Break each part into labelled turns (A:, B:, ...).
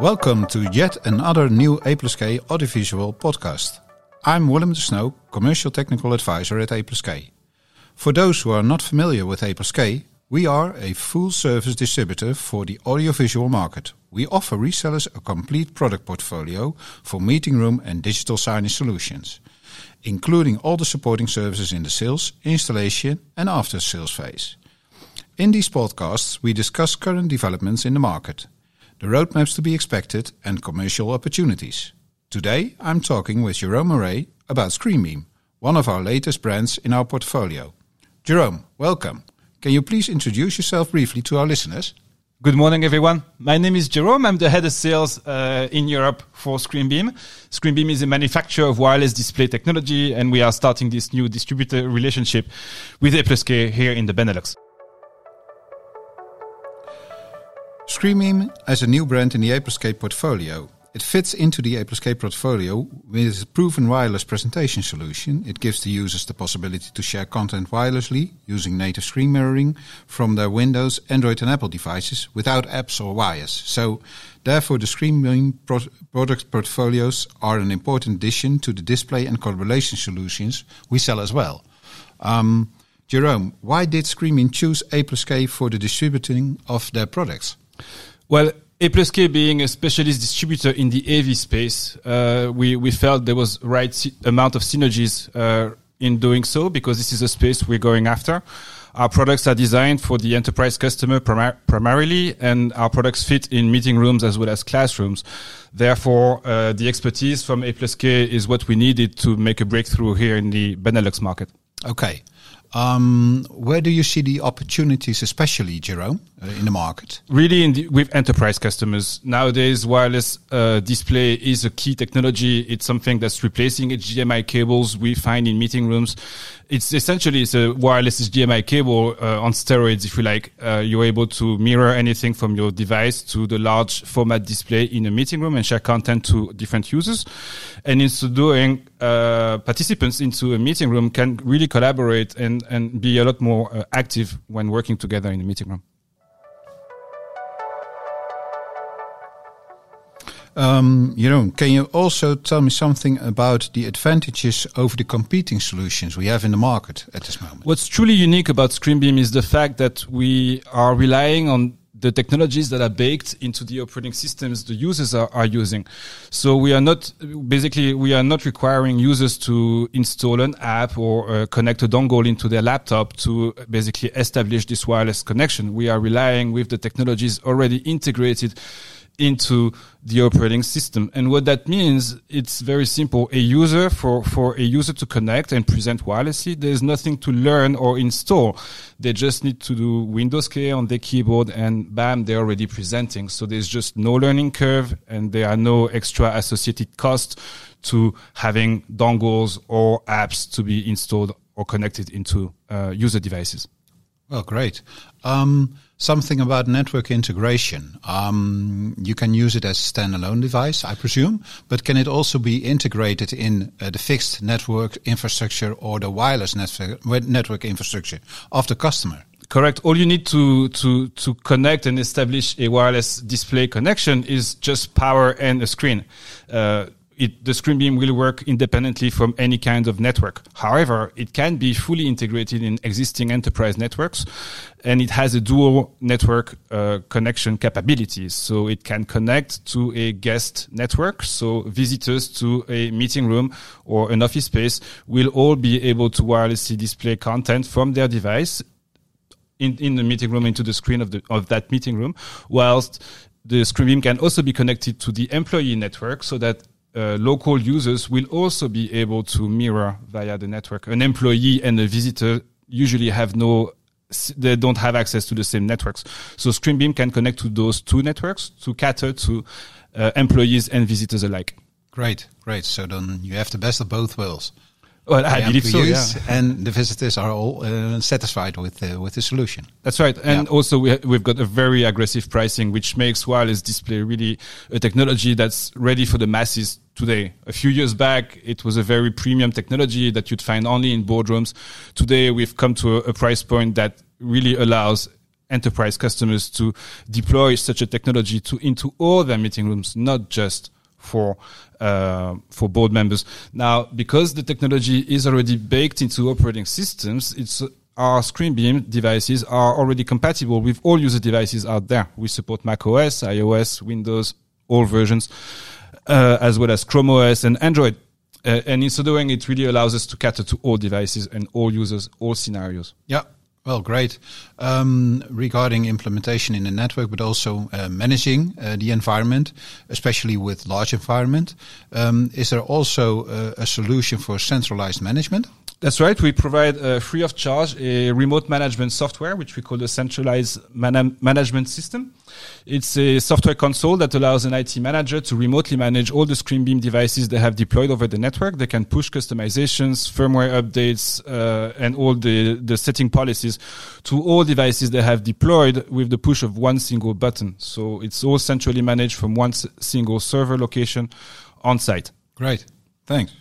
A: Welcome to yet another new A plus K audiovisual podcast. I'm Willem de Snoo, Commercial Technical Advisor at A plus K. For those who are not familiar with A plus K, we are a full service distributor for the audiovisual market. We offer resellers a complete product portfolio for meeting room and digital signage solutions, including all the supporting services in the sales, installation, and after sales phase. In these podcasts, we discuss current developments in the market, the roadmaps to be expected, and commercial opportunities. Today, I'm talking with Jerome Moret about ScreenBeam, one of our latest brands in our portfolio. Jerome, welcome. Can you please introduce yourself briefly to our listeners?
B: Good morning, everyone. My name is Jerome. I'm the head of sales uh, in Europe for ScreenBeam. ScreenBeam is a manufacturer of wireless display technology, and we are starting this new distributor relationship with A plus K here in the Benelux.
A: ScreenBeam as a new brand in the A portfolio. It fits into the A portfolio with a proven wireless presentation solution. It gives the users the possibility to share content wirelessly using native screen mirroring from their Windows, Android and Apple devices without apps or wires. So therefore the ScreenBeam pro product portfolios are an important addition to the display and collaboration solutions we sell as well. Um, Jerome, why did ScreenBeam choose A for the distributing of their products?
B: Well, a plus K being a specialist distributor in the AV space, uh, we, we felt there was right amount of synergies uh, in doing so because this is a space we're going after. Our products are designed for the enterprise customer primar- primarily, and our products fit in meeting rooms as well as classrooms. Therefore, uh, the expertise from A plus K is what we needed to make a breakthrough here in the Benelux market.
A: Okay. Um, where do you see the opportunities, especially Jerome, uh, in the market?
B: Really, in the, with enterprise customers nowadays, wireless uh, display is a key technology. It's something that's replacing HDMI cables we find in meeting rooms. It's essentially it's a wireless HDMI cable uh, on steroids, if you like. Uh, you're able to mirror anything from your device to the large format display in a meeting room and share content to different users. And in so doing, uh, participants into a meeting room can really collaborate and, and be a lot more uh, active when working together in a meeting room.
A: Um, Jeroen, can you also tell me something about the advantages over the competing solutions we have in the market at this moment?
B: What's truly unique about ScreenBeam is the fact that we are relying on the technologies that are baked into the operating systems the users are, are using. So we are not basically we are not requiring users to install an app or uh, connect a dongle into their laptop to basically establish this wireless connection. We are relying with the technologies already integrated into the operating system. And what that means, it's very simple. A user, for, for a user to connect and present wirelessly, there's nothing to learn or install. They just need to do Windows K on their keyboard and bam, they're already presenting. So there's just no learning curve and there are no extra associated costs to having dongles or apps to be installed or connected into uh, user devices.
A: Well, great. Um, something about network integration. Um, you can use it as a standalone device, I presume, but can it also be integrated in uh, the fixed network infrastructure or the wireless network, network infrastructure of the customer?
B: Correct. All you need to, to, to connect and establish a wireless display connection is just power and a screen. Uh, it, the ScreenBeam will work independently from any kind of network. However, it can be fully integrated in existing enterprise networks, and it has a dual network uh, connection capabilities. So it can connect to a guest network. So visitors to a meeting room or an office space will all be able to wirelessly display content from their device in, in the meeting room into the screen of the of that meeting room, whilst the ScreenBeam can also be connected to the employee network so that uh, local users will also be able to mirror via the network. An employee and a visitor usually have no they don't have access to the same networks. So ScreenBeam can connect to those two networks to cater to uh, employees and visitors alike.
A: Great, great. So then you have the best of both worlds.
B: Well, I believe so. Yeah.
A: And the visitors are all uh, satisfied with the, with the solution.
B: That's right. And yeah. also we ha we've got a very aggressive pricing, which makes wireless display really a technology that's ready for the masses today. A few years back, it was a very premium technology that you'd find only in boardrooms. Today, we've come to a, a price point that really allows enterprise customers to deploy such a technology to into all their meeting rooms, not just for uh, for board members. Now, because the technology is already baked into operating systems, it's our ScreenBeam devices are already compatible with all user devices out there. We support Mac OS, iOS, Windows, all versions, uh, as well as Chrome OS and Android. Uh, and in so doing, it really allows us to cater to all devices and all users, all scenarios.
A: Yeah. Well, great. Um, regarding implementation in the network, but also uh, managing uh, the environment, especially with large environment, um, is there also uh, a solution for centralized management?
B: That's right. We provide uh, free of charge a remote management software, which we call the centralized man- management system. It's a software console that allows an IT manager to remotely manage all the ScreenBeam devices they have deployed over the network. They can push customizations, firmware updates, uh, and all the, the setting policies to all devices they have deployed with the push of one single button. So it's all centrally managed from one s- single server location on site.
A: Great. Thanks.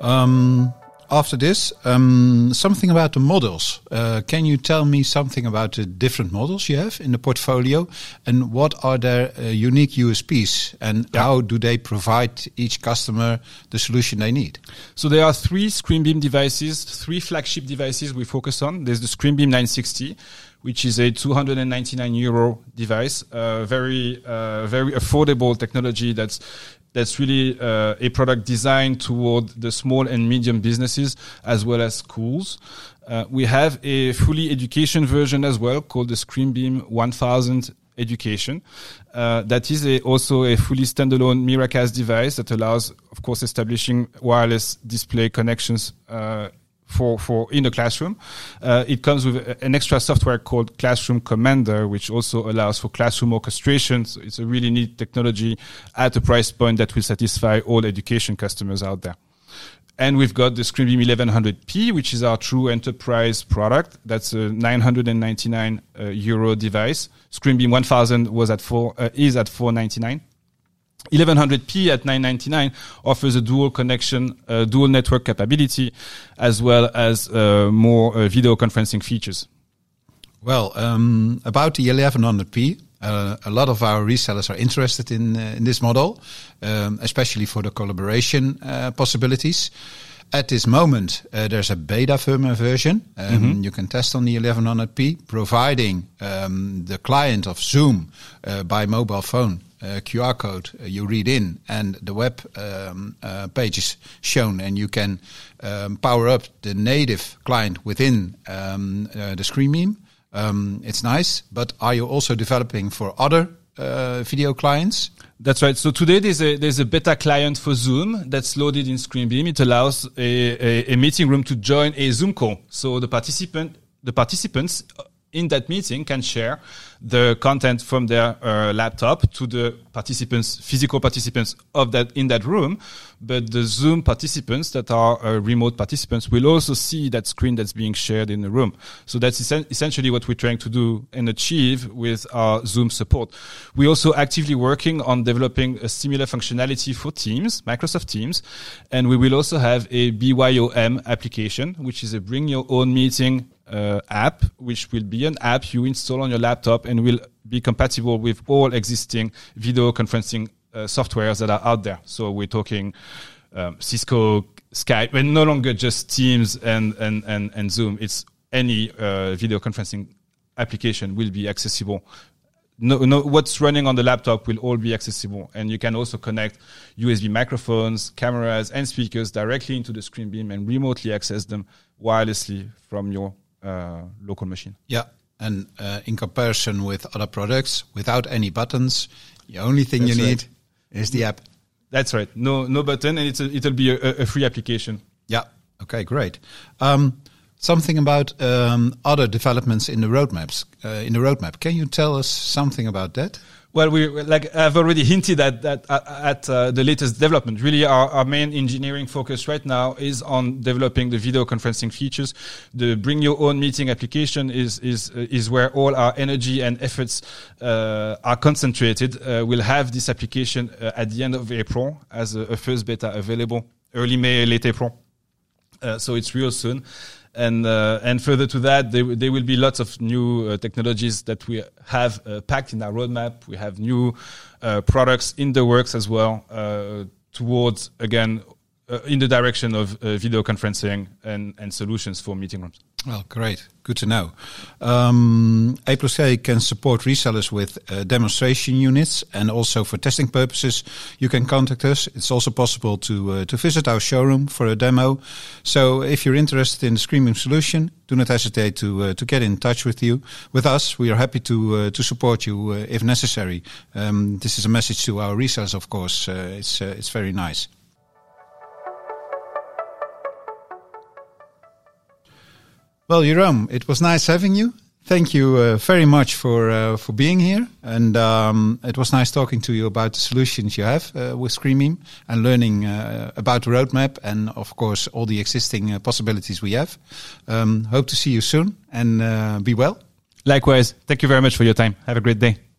A: Um, after this, um, something about the models. Uh, can you tell me something about the different models you have in the portfolio, and what are their uh, unique USPs, and
B: Yeah.
A: how do they provide each customer the solution they need?
B: So there are three ScreenBeam devices, three flagship devices we focus on. There's the ScreenBeam 960, which is a 299 euro device, uh, very uh, very affordable technology that's that's really uh, a product designed toward the small and medium businesses as well as schools. Uh, we have a fully education version as well called the ScreenBeam 1000 education. Uh, that is a, also a fully standalone Miracast device that allows, of course, establishing wireless display connections uh, for for in the classroom. Uh, it comes with an extra software called Classroom Commander, which also allows for classroom orchestration. So it's a really neat technology at a price point that will satisfy all education customers out there. And we've got the ScreenBeam 1100p, which is our true enterprise product. That's a 999 uh, euro device. ScreenBeam 1000 was at four, uh, is at 499. 1100p at 999 offers a dual connection, uh, dual network capability, as well as uh, more uh, video conferencing features.
A: Well, um, about the 1100p, uh, a lot of our resellers are interested in uh, in this model, um, especially for the collaboration uh, possibilities. At this moment, uh, there's a beta firmware version. Um, You can test on the 1100p, providing um, the client of Zoom uh, by mobile phone uh, QR code uh, you read in, and the web um, uh, page is shown, and you can um, power up the native client within um, uh, the ScreenBeam. Um, it's nice, but are you also developing for other video clients?
B: That's right. So today there's a there's a beta client for Zoom that's loaded in ScreenBeam. It allows a, a, a meeting room to join a Zoom call. So the participant the participants in that meeting can share the content from their uh, laptop to the participants, physical participants of that in that room. But the Zoom participants that are uh, remote participants will also see that screen that's being shared in the room. So that's essen- essentially what we're trying to do and achieve with our Zoom support. We're also actively working on developing a similar functionality for Teams, Microsoft Teams, and we will also have a BYOM application, which is a bring your own meeting uh, app, which will be an app you install on your laptop and will be compatible with all existing video conferencing uh, softwares that are out there. So we're talking um, Cisco, Skype, and no longer just Teams and and and, and Zoom. It's any uh, video conferencing application will be accessible. No, no, what's running on the laptop will all be accessible, and you can also connect USB microphones, cameras, and speakers directly into the ScreenBeam and remotely access them wirelessly from your local machine.
A: Yeah. And uh, in comparison with other products, without any buttons, the only thing
B: That's
A: you
B: right.
A: need is the app.
B: That's right. No, no button, and it's a, it'll be a, a free application.
A: Yeah. Okay, great. Um, something about um, other developments in the roadmaps. Uh, in the roadmap, can you tell us something about that?
B: Well, we like I've already hinted at that at, at uh, the latest development. Really, our, our main engineering focus right now is on developing the video conferencing features. The bring your own meeting application is is uh, is where all our energy and efforts uh, are concentrated. Uh, we'll have this application uh, at the end of April as a, a first beta available, early May, late April. Uh, so it's real soon. And uh, and further to that, there, there will be lots of new uh, technologies that we have uh, packed in our roadmap. We have new uh, products in the works as well uh, towards again uh, in the direction of video conferencing and and solutions for meeting rooms.
A: Well, great. Good to know. Um, A plus K can support resellers with uh, demonstration units and also for testing purposes. You can contact us. It's also possible to uh, to visit our showroom for a demo. So if you're interested in the Screenbeam solution, do not hesitate to uh, to get in touch with you with us. We are happy to uh, to support you uh, if necessary. Um, this is a message to our resellers, of course. Uh, it's it's very nice. Well, Jerome, it was nice having you. Thank you uh, very much for uh, for being here, and um, it was nice talking to you about the solutions you have uh, with ScreenBeam and learning uh, about the roadmap and, of course, all the existing uh, possibilities we have. Um, hope to see you soon and uh, be well.
B: Likewise, thank you very much for your time. Have a great day.